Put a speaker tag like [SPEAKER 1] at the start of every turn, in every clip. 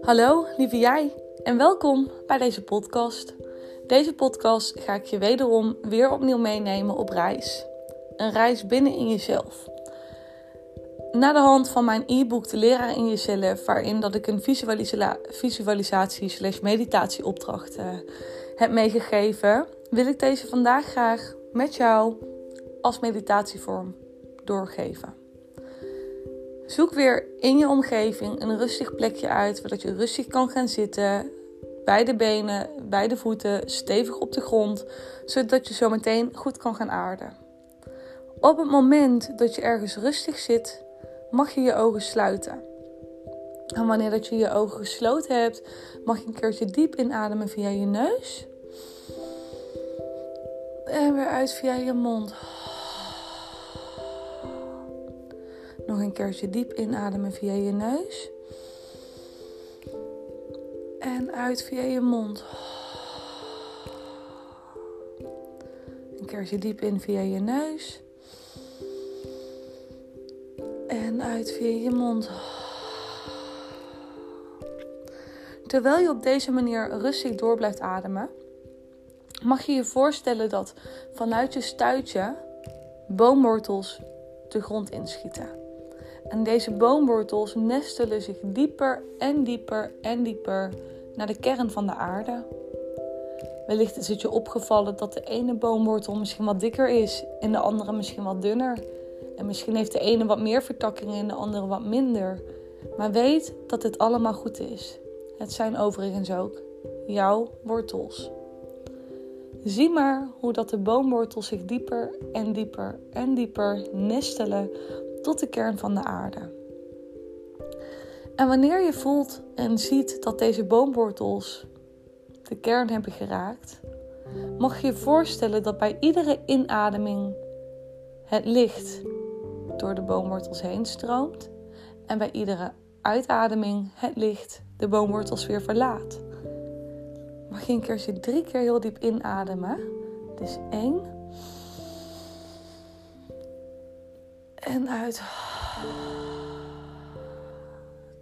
[SPEAKER 1] Hallo, lieve jij, en welkom bij deze podcast. Deze podcast ga ik je wederom weer opnieuw meenemen op reis. Een reis binnen in jezelf. Na de hand van mijn e-book De Leraar in Jezelf, waarin dat ik een visualisa visualisatie slash meditatieopdracht uh, heb meegegeven, wil ik deze vandaag graag met jou als meditatievorm doorgeven. Zoek weer in je omgeving een rustig plekje uit, waar je rustig kan gaan zitten. Beide benen, beide voeten stevig op de grond, zodat je zo meteen goed kan gaan aarden. Op het moment dat je ergens rustig zit, mag je je ogen sluiten. En wanneer dat je je ogen gesloten hebt, mag je een keertje diep inademen via je neus. En weer uit via je mond. Een keertje diep inademen via je neus. En uit via je mond. Een keertje diep in via je neus. En uit via je mond. Terwijl je op deze manier rustig door blijft ademen, mag je je voorstellen dat vanuit je stuitje boomwortels de grond inschieten. En deze boomwortels nestelen zich dieper en dieper en dieper naar de kern van de aarde. Wellicht is het je opgevallen dat de ene boomwortel misschien wat dikker is en de andere misschien wat dunner. En misschien heeft de ene wat meer vertakkingen en de andere wat minder. Maar weet dat dit allemaal goed is. Het zijn overigens ook jouw wortels. Zie maar hoe dat de boomwortels zich dieper en dieper en dieper nestelen tot de kern van de aarde. En wanneer je voelt en ziet dat deze boomwortels de kern hebben geraakt, mag je je voorstellen dat bij iedere inademing het licht door de boomwortels heen stroomt en bij iedere uitademing het licht de boomwortels weer verlaat. Mag je een keertje drie keer heel diep inademen. Dus één. En uit.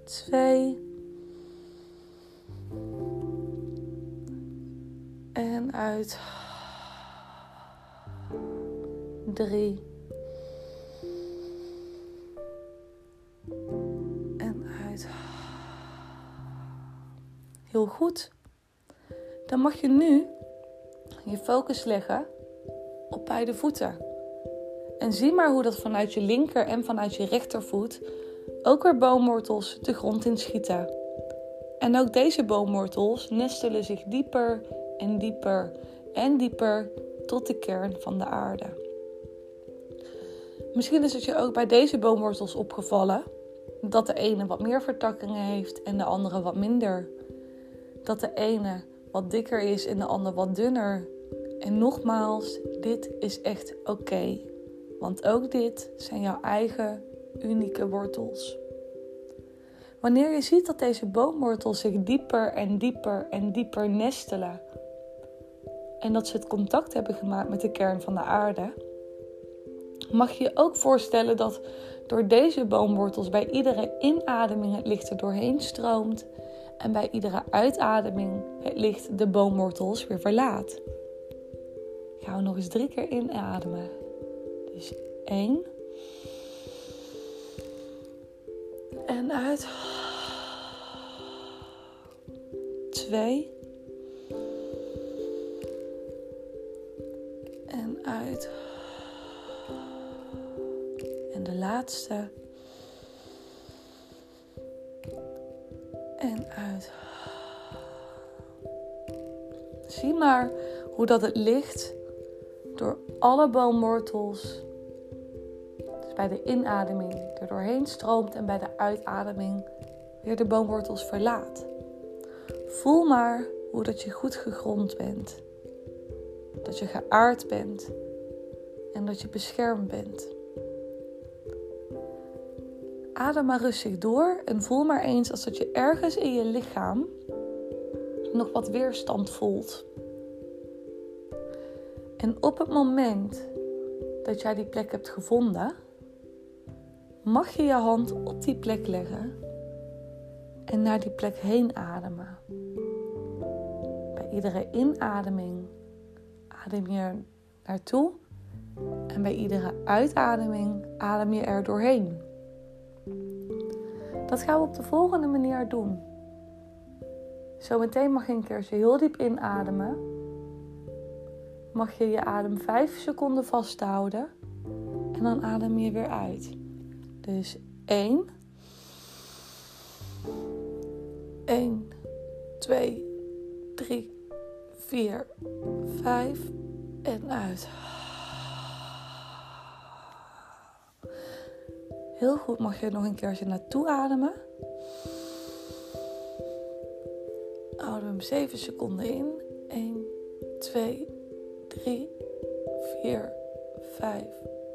[SPEAKER 1] Twee. En uit. Drie. En uit. Heel goed. Dan mag je nu je focus leggen op beide voeten. En zie maar hoe dat vanuit je linker en vanuit je rechtervoet ook weer boomwortels de grond inschieten. En ook deze boomwortels nestelen zich dieper en dieper en dieper tot de kern van de aarde. Misschien is het je ook bij deze boomwortels opgevallen dat de ene wat meer vertakkingen heeft en de andere wat minder. Dat de ene wat dikker is en de ander wat dunner. En nogmaals, dit is echt oké. Want ook dit zijn jouw eigen unieke wortels. Wanneer je ziet dat deze boomwortels zich dieper en dieper en dieper nestelen en dat ze het contact hebben gemaakt met de kern van de aarde, mag je je ook voorstellen dat door deze boomwortels bij iedere inademing het licht er doorheen stroomt en bij iedere uitademing het licht de boomwortels weer verlaat. Gaan we nog eens drie keer inademen. Dus één. En uit. Twee. En uit. En de laatste. En uit. Zie maar hoe dat het licht door alle boomwortels, dus bij de inademing er doorheen stroomt en bij de uitademing weer de boomwortels verlaat. Voel maar hoe dat je goed gegrond bent, dat je geaard bent en dat je beschermd bent. Adem maar rustig door en voel maar eens als dat je ergens in je lichaam nog wat weerstand voelt. En op het moment dat jij die plek hebt gevonden, mag je je hand op die plek leggen en naar die plek heen ademen. Bij iedere inademing adem je naartoe en bij iedere uitademing adem je er doorheen. Dat gaan we op de volgende manier doen. Zometeen mag je een keertje heel diep inademen. Mag je je adem 5 seconden vasthouden. En dan adem je weer uit. Dus 1. 1, 2, 3, 4, 5 en uit. Heel goed, mag je nog een keertje naartoe ademen. Houden hem 7 seconden in. 1, 2, 3, 4, 5,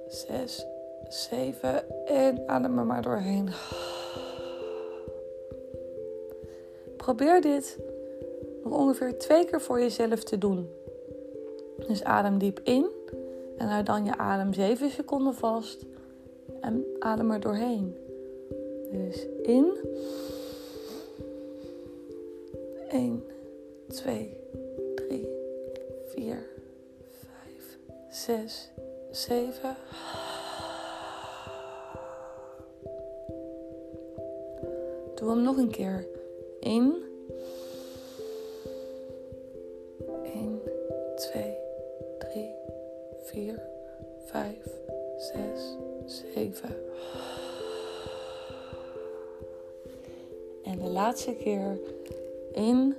[SPEAKER 1] 6, 7. En adem er maar doorheen. Probeer dit nog ongeveer twee keer voor jezelf te doen. Dus adem diep in en houd dan je adem 7 seconden vast en adem er doorheen. Dus in. 1, 2, 3, 4, 5, 6, 7. Doe hem nog een keer. In. 1, 2, 3, 4, 5, 6, 7. En de laatste keer in.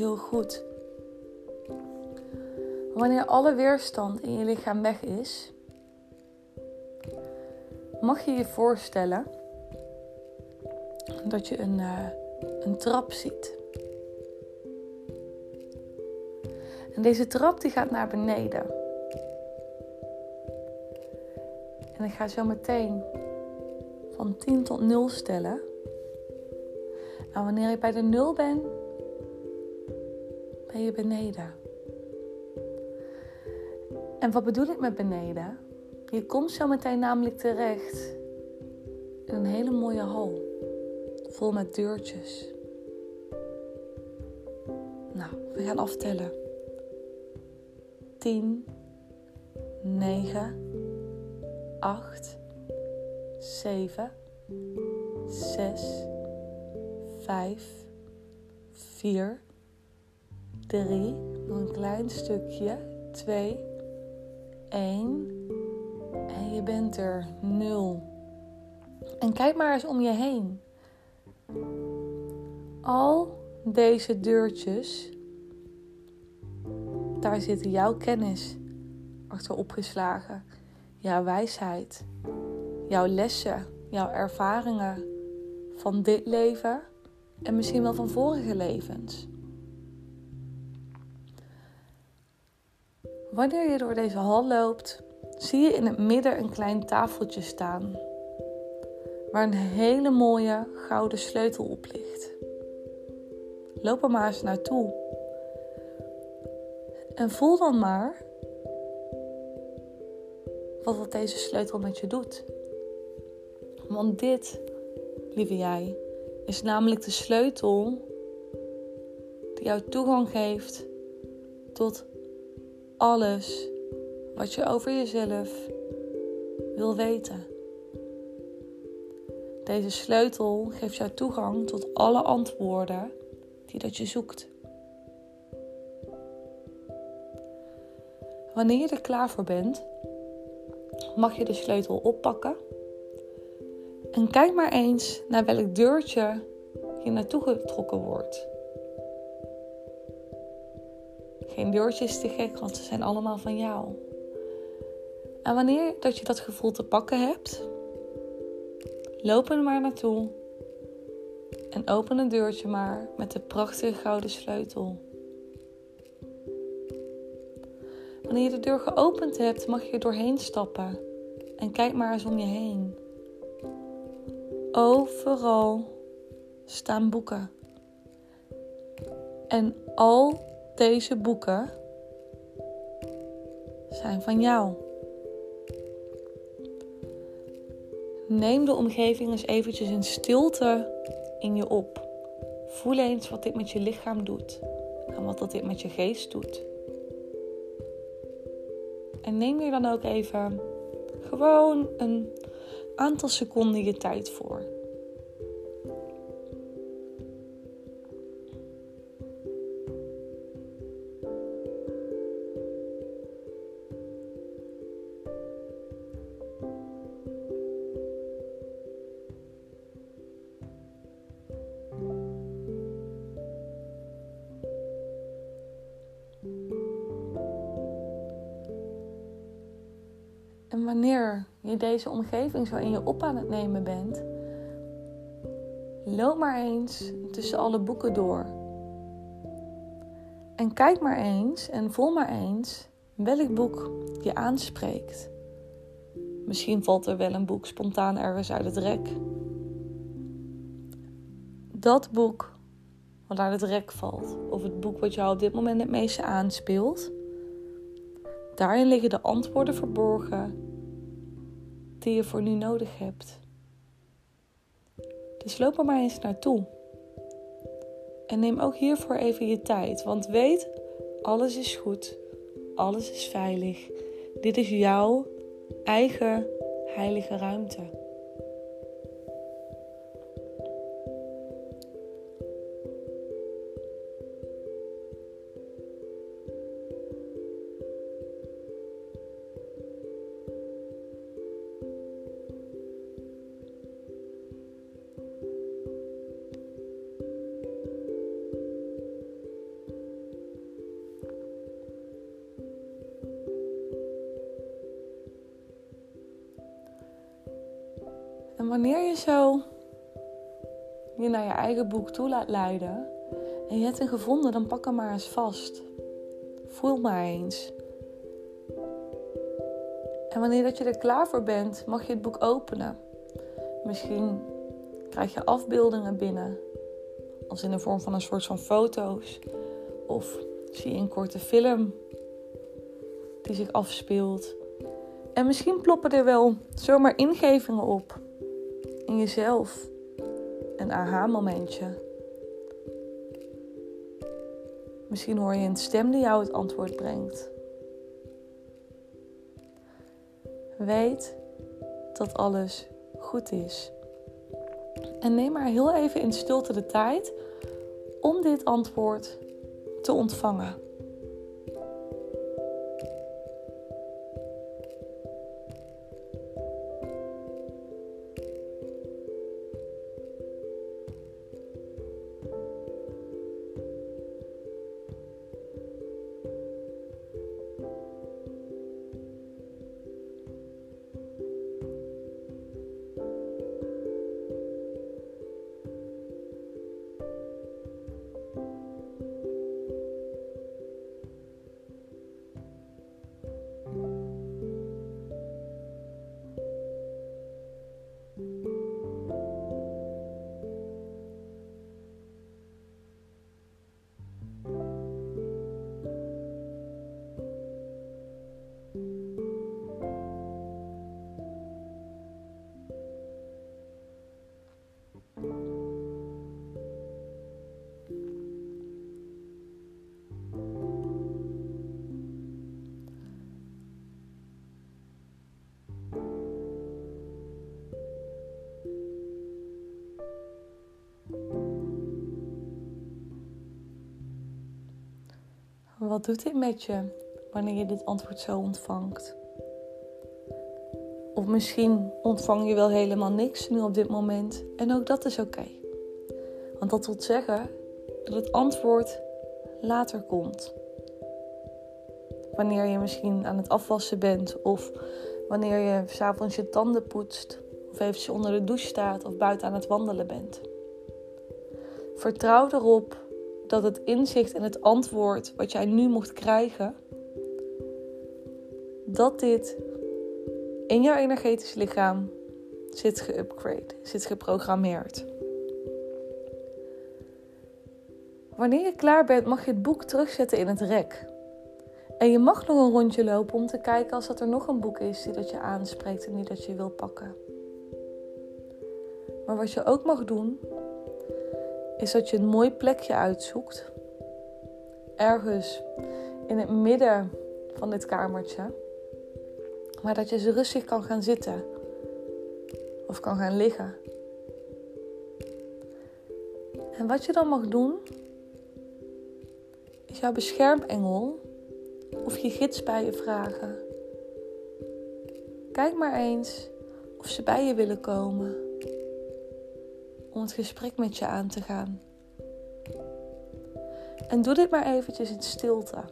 [SPEAKER 1] Heel goed. Wanneer alle weerstand in je lichaam weg is, mag je je voorstellen dat je een, uh, een trap ziet. En deze trap die gaat naar beneden. En ik ga zo meteen van 10 tot 0 stellen. En wanneer je bij de 0 bent, beneden. En wat bedoel ik met beneden? Je komt zo meteen namelijk terecht in een hele mooie hal. Vol met deurtjes. Nou, we gaan aftellen. 10, 9, 8, 7, 6, 5, 4, 3, nog een klein stukje, 2, 1 en je bent er 0. En kijk maar eens om je heen. Al deze deurtjes, daar zit jouw kennis achter opgeslagen, jouw wijsheid, jouw lessen, jouw ervaringen van dit leven en misschien wel van vorige levens. Wanneer je door deze hal loopt, zie je in het midden een klein tafeltje staan, waar een hele mooie gouden sleutel op ligt. Loop er maar eens naartoe en voel dan maar wat, wat deze sleutel met je doet. Want dit, lieve jij, is namelijk de sleutel die jou toegang geeft tot alles wat je over jezelf wil weten. Deze sleutel geeft jou toegang tot alle antwoorden die dat je zoekt. Wanneer je er klaar voor bent, mag je de sleutel oppakken. En kijk maar eens naar welk deurtje je naartoe getrokken wordt. Geen deurtje is te gek, want ze zijn allemaal van jou. En wanneer dat je dat gevoel te pakken hebt, loop er maar naartoe en open een deurtje maar met de prachtige gouden sleutel. Wanneer je de deur geopend hebt, mag je er doorheen stappen en kijk maar eens om je heen. Overal staan boeken. En al deze boeken zijn van jou. Neem de omgeving eens eventjes in stilte in je op. Voel eens wat dit met je lichaam doet en wat dat dit met je geest doet. En neem hier dan ook even gewoon een aantal seconden je tijd voor. Wanneer je deze omgeving zo in je op aan het nemen bent, loop maar eens tussen alle boeken door. En kijk maar eens en voel maar eens welk boek je aanspreekt. Misschien valt er wel een boek spontaan ergens uit het rek. Dat boek wat uit het rek valt, of het boek wat jou op dit moment het meeste aanspeelt, daarin liggen de antwoorden verborgen die je voor nu nodig hebt. Dus loop er maar eens naartoe. En neem ook hiervoor even je tijd, want weet, alles is goed, alles is veilig. Dit is jouw eigen heilige ruimte. Wanneer je zo je naar je eigen boek toe laat leiden en je hebt hem gevonden, dan pak hem maar eens vast. Voel maar eens. En wanneer dat je er klaar voor bent, mag je het boek openen. Misschien krijg je afbeeldingen binnen, als in de vorm van een soort van foto's. Of zie je een korte film die zich afspeelt. En misschien ploppen er wel zomaar ingevingen op in jezelf. Een aha-momentje. Misschien hoor je een stem die jou het antwoord brengt. Weet dat alles goed is. En neem maar heel even in stilte de tijd om dit antwoord te ontvangen. Wat doet dit met je wanneer je dit antwoord zo ontvangt? Of misschien ontvang je wel helemaal niks nu op dit moment en ook dat is oké. Want dat wil zeggen dat het antwoord later komt. Wanneer je misschien aan het afwassen bent of wanneer je s'avonds je tanden poetst of eventjes onder de douche staat of buiten aan het wandelen bent. Vertrouw erop dat het inzicht en het antwoord wat jij nu mocht krijgen, dat dit in jouw energetisch lichaam zit geupgrade, zit geprogrammeerd. wanneer je klaar bent, mag je het boek terugzetten in het rek. En je mag nog een rondje lopen om te kijken als dat er nog een boek is die dat je aanspreekt en die dat je wil pakken. Maar wat je ook mag doen, is dat je een mooi plekje uitzoekt. Ergens in het midden van dit kamertje. Maar dat je ze rustig kan gaan zitten. Of kan gaan liggen. En wat je dan mag doen, is jouw beschermengel of je gids bij je vragen. Kijk maar eens of ze bij je willen komen om het gesprek met je aan te gaan. En doe dit maar eventjes in stilte.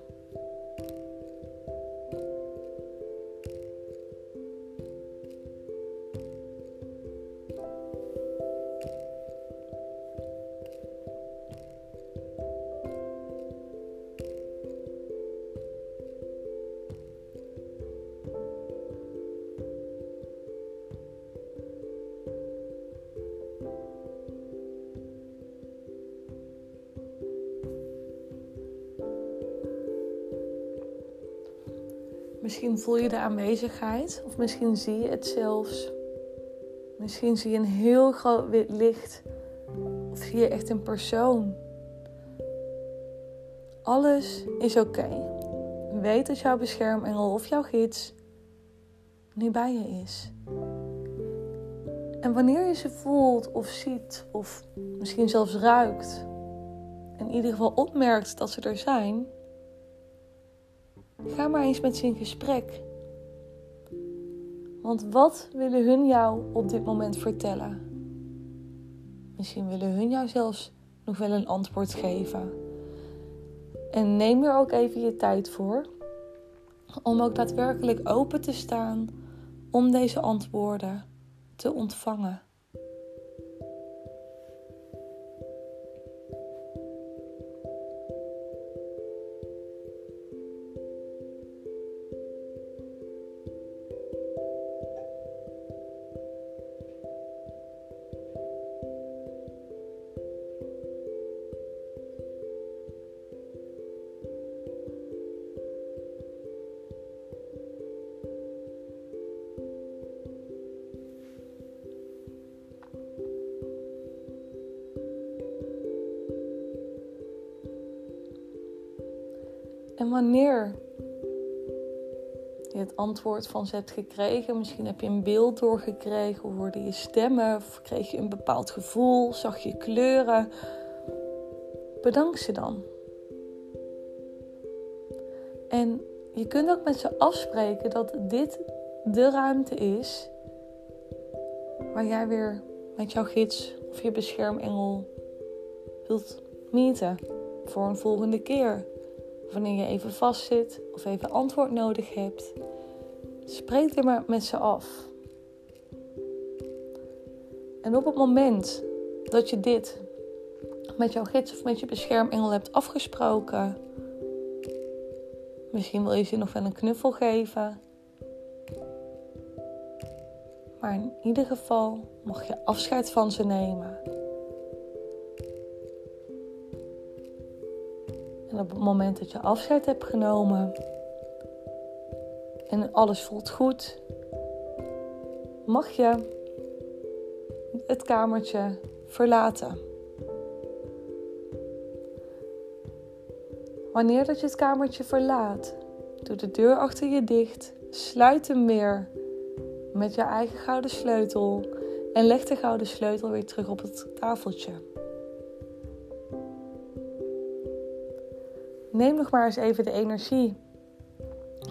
[SPEAKER 1] Misschien voel je de aanwezigheid, of misschien zie je het zelfs. Misschien zie je een heel groot wit licht, of zie je echt een persoon. Alles is oké. Weet dat jouw beschermengel of jouw gids nu bij je is. En wanneer je ze voelt of ziet, of misschien zelfs ruikt, in ieder geval opmerkt dat ze er zijn, Ga maar eens met ze in gesprek. Want wat willen hun jou op dit moment vertellen? Misschien willen hun jou zelfs nog wel een antwoord geven. En neem er ook even je tijd voor om ook daadwerkelijk open te staan om deze antwoorden te ontvangen. En wanneer je het antwoord van ze hebt gekregen, misschien heb je een beeld doorgekregen, hoorde je stemmen, of kreeg je een bepaald gevoel, zag je kleuren, bedank ze dan. En je kunt ook met ze afspreken dat dit de ruimte is waar jij weer met jouw gids of je beschermengel wilt meeten voor een volgende keer wanneer je even vastzit of even antwoord nodig hebt. Spreek er maar met ze af. En op het moment dat je dit met jouw gids of met je beschermengel hebt afgesproken, misschien wil je ze nog wel een knuffel geven. Maar in ieder geval mag je afscheid van ze nemen. Op het moment dat je afscheid hebt genomen en alles voelt goed, mag je het kamertje verlaten. Wanneer dat je het kamertje verlaat, doe de deur achter je dicht, sluit hem weer met je eigen gouden sleutel en leg de gouden sleutel weer terug op het tafeltje. Neem nog maar eens even de energie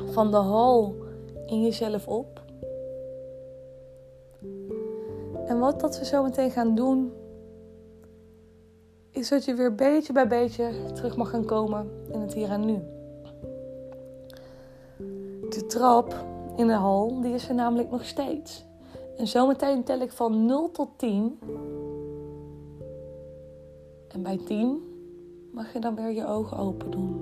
[SPEAKER 1] van de hal in jezelf op. En wat dat we zo meteen gaan doen, is dat je weer beetje bij beetje terug mag gaan komen in het hier en nu. De trap in de hal, die is er namelijk nog steeds. En zometeen tel ik van 0 tot 10. En bij 10 mag je dan weer je ogen open doen.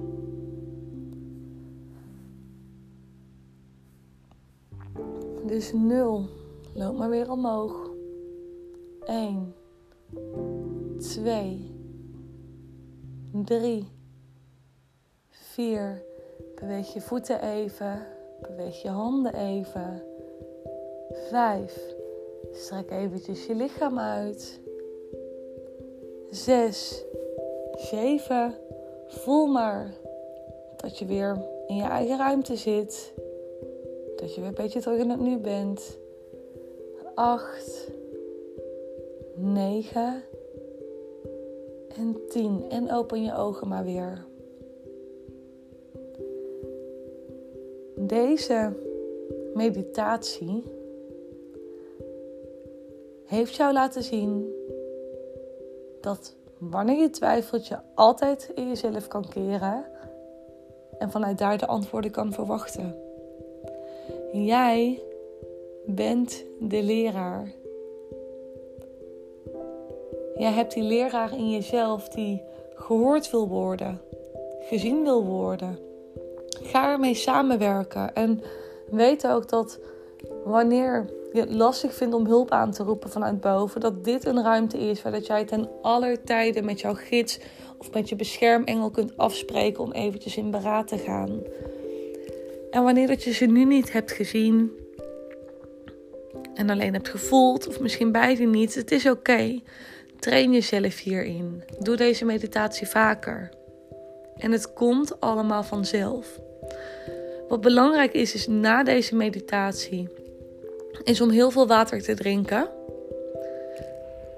[SPEAKER 1] Dus 0. Loop maar weer omhoog. 1, 2, 3, 4. Beweeg je voeten even. Beweeg je handen even. 5. Strek eventjes je lichaam uit. 6, 7. Voel maar dat je weer in je eigen ruimte zit. Dat je weer een beetje terug in het nu bent. 8, 9 en 10. En open je ogen maar weer. Deze meditatie heeft jou laten zien dat wanneer je twijfelt, je altijd in jezelf kan keren en vanuit daar de antwoorden kan verwachten. Jij bent de leraar. Jij hebt die leraar in jezelf die gehoord wil worden, gezien wil worden. Ga ermee samenwerken en weet ook dat wanneer je het lastig vindt om hulp aan te roepen vanuit boven, dat dit een ruimte is waar dat jij ten aller tijde met jouw gids of met je beschermengel kunt afspreken om eventjes in beraad te gaan. En wanneer dat je ze nu niet hebt gezien en alleen hebt gevoeld, of misschien beide niet, het is oké. Train jezelf hierin. Doe deze meditatie vaker. En het komt allemaal vanzelf. Wat belangrijk is, is na deze meditatie, is om heel veel water te drinken.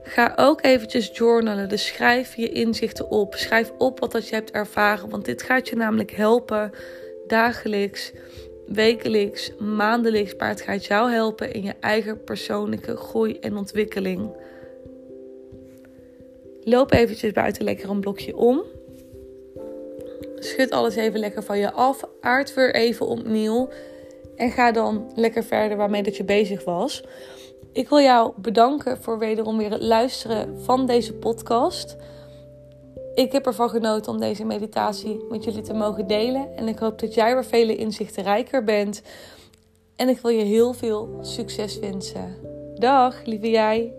[SPEAKER 1] Ga ook eventjes journalen. Dus schrijf je inzichten op. Schrijf op wat dat je hebt ervaren. Want dit gaat je namelijk helpen dagelijks, wekelijks, maandelijks. Maar het gaat jou helpen in je eigen persoonlijke groei en ontwikkeling. Loop eventjes buiten lekker een blokje om. Schud alles even lekker van je af. Aard weer even opnieuw. En ga dan lekker verder waarmee dat je bezig was. Ik wil jou bedanken voor wederom weer het luisteren van deze podcast ik heb ervan genoten om deze meditatie met jullie te mogen delen. En ik hoop dat jij weer vele inzichten rijker bent. En ik wil je heel veel succes wensen. Dag, lieve jij.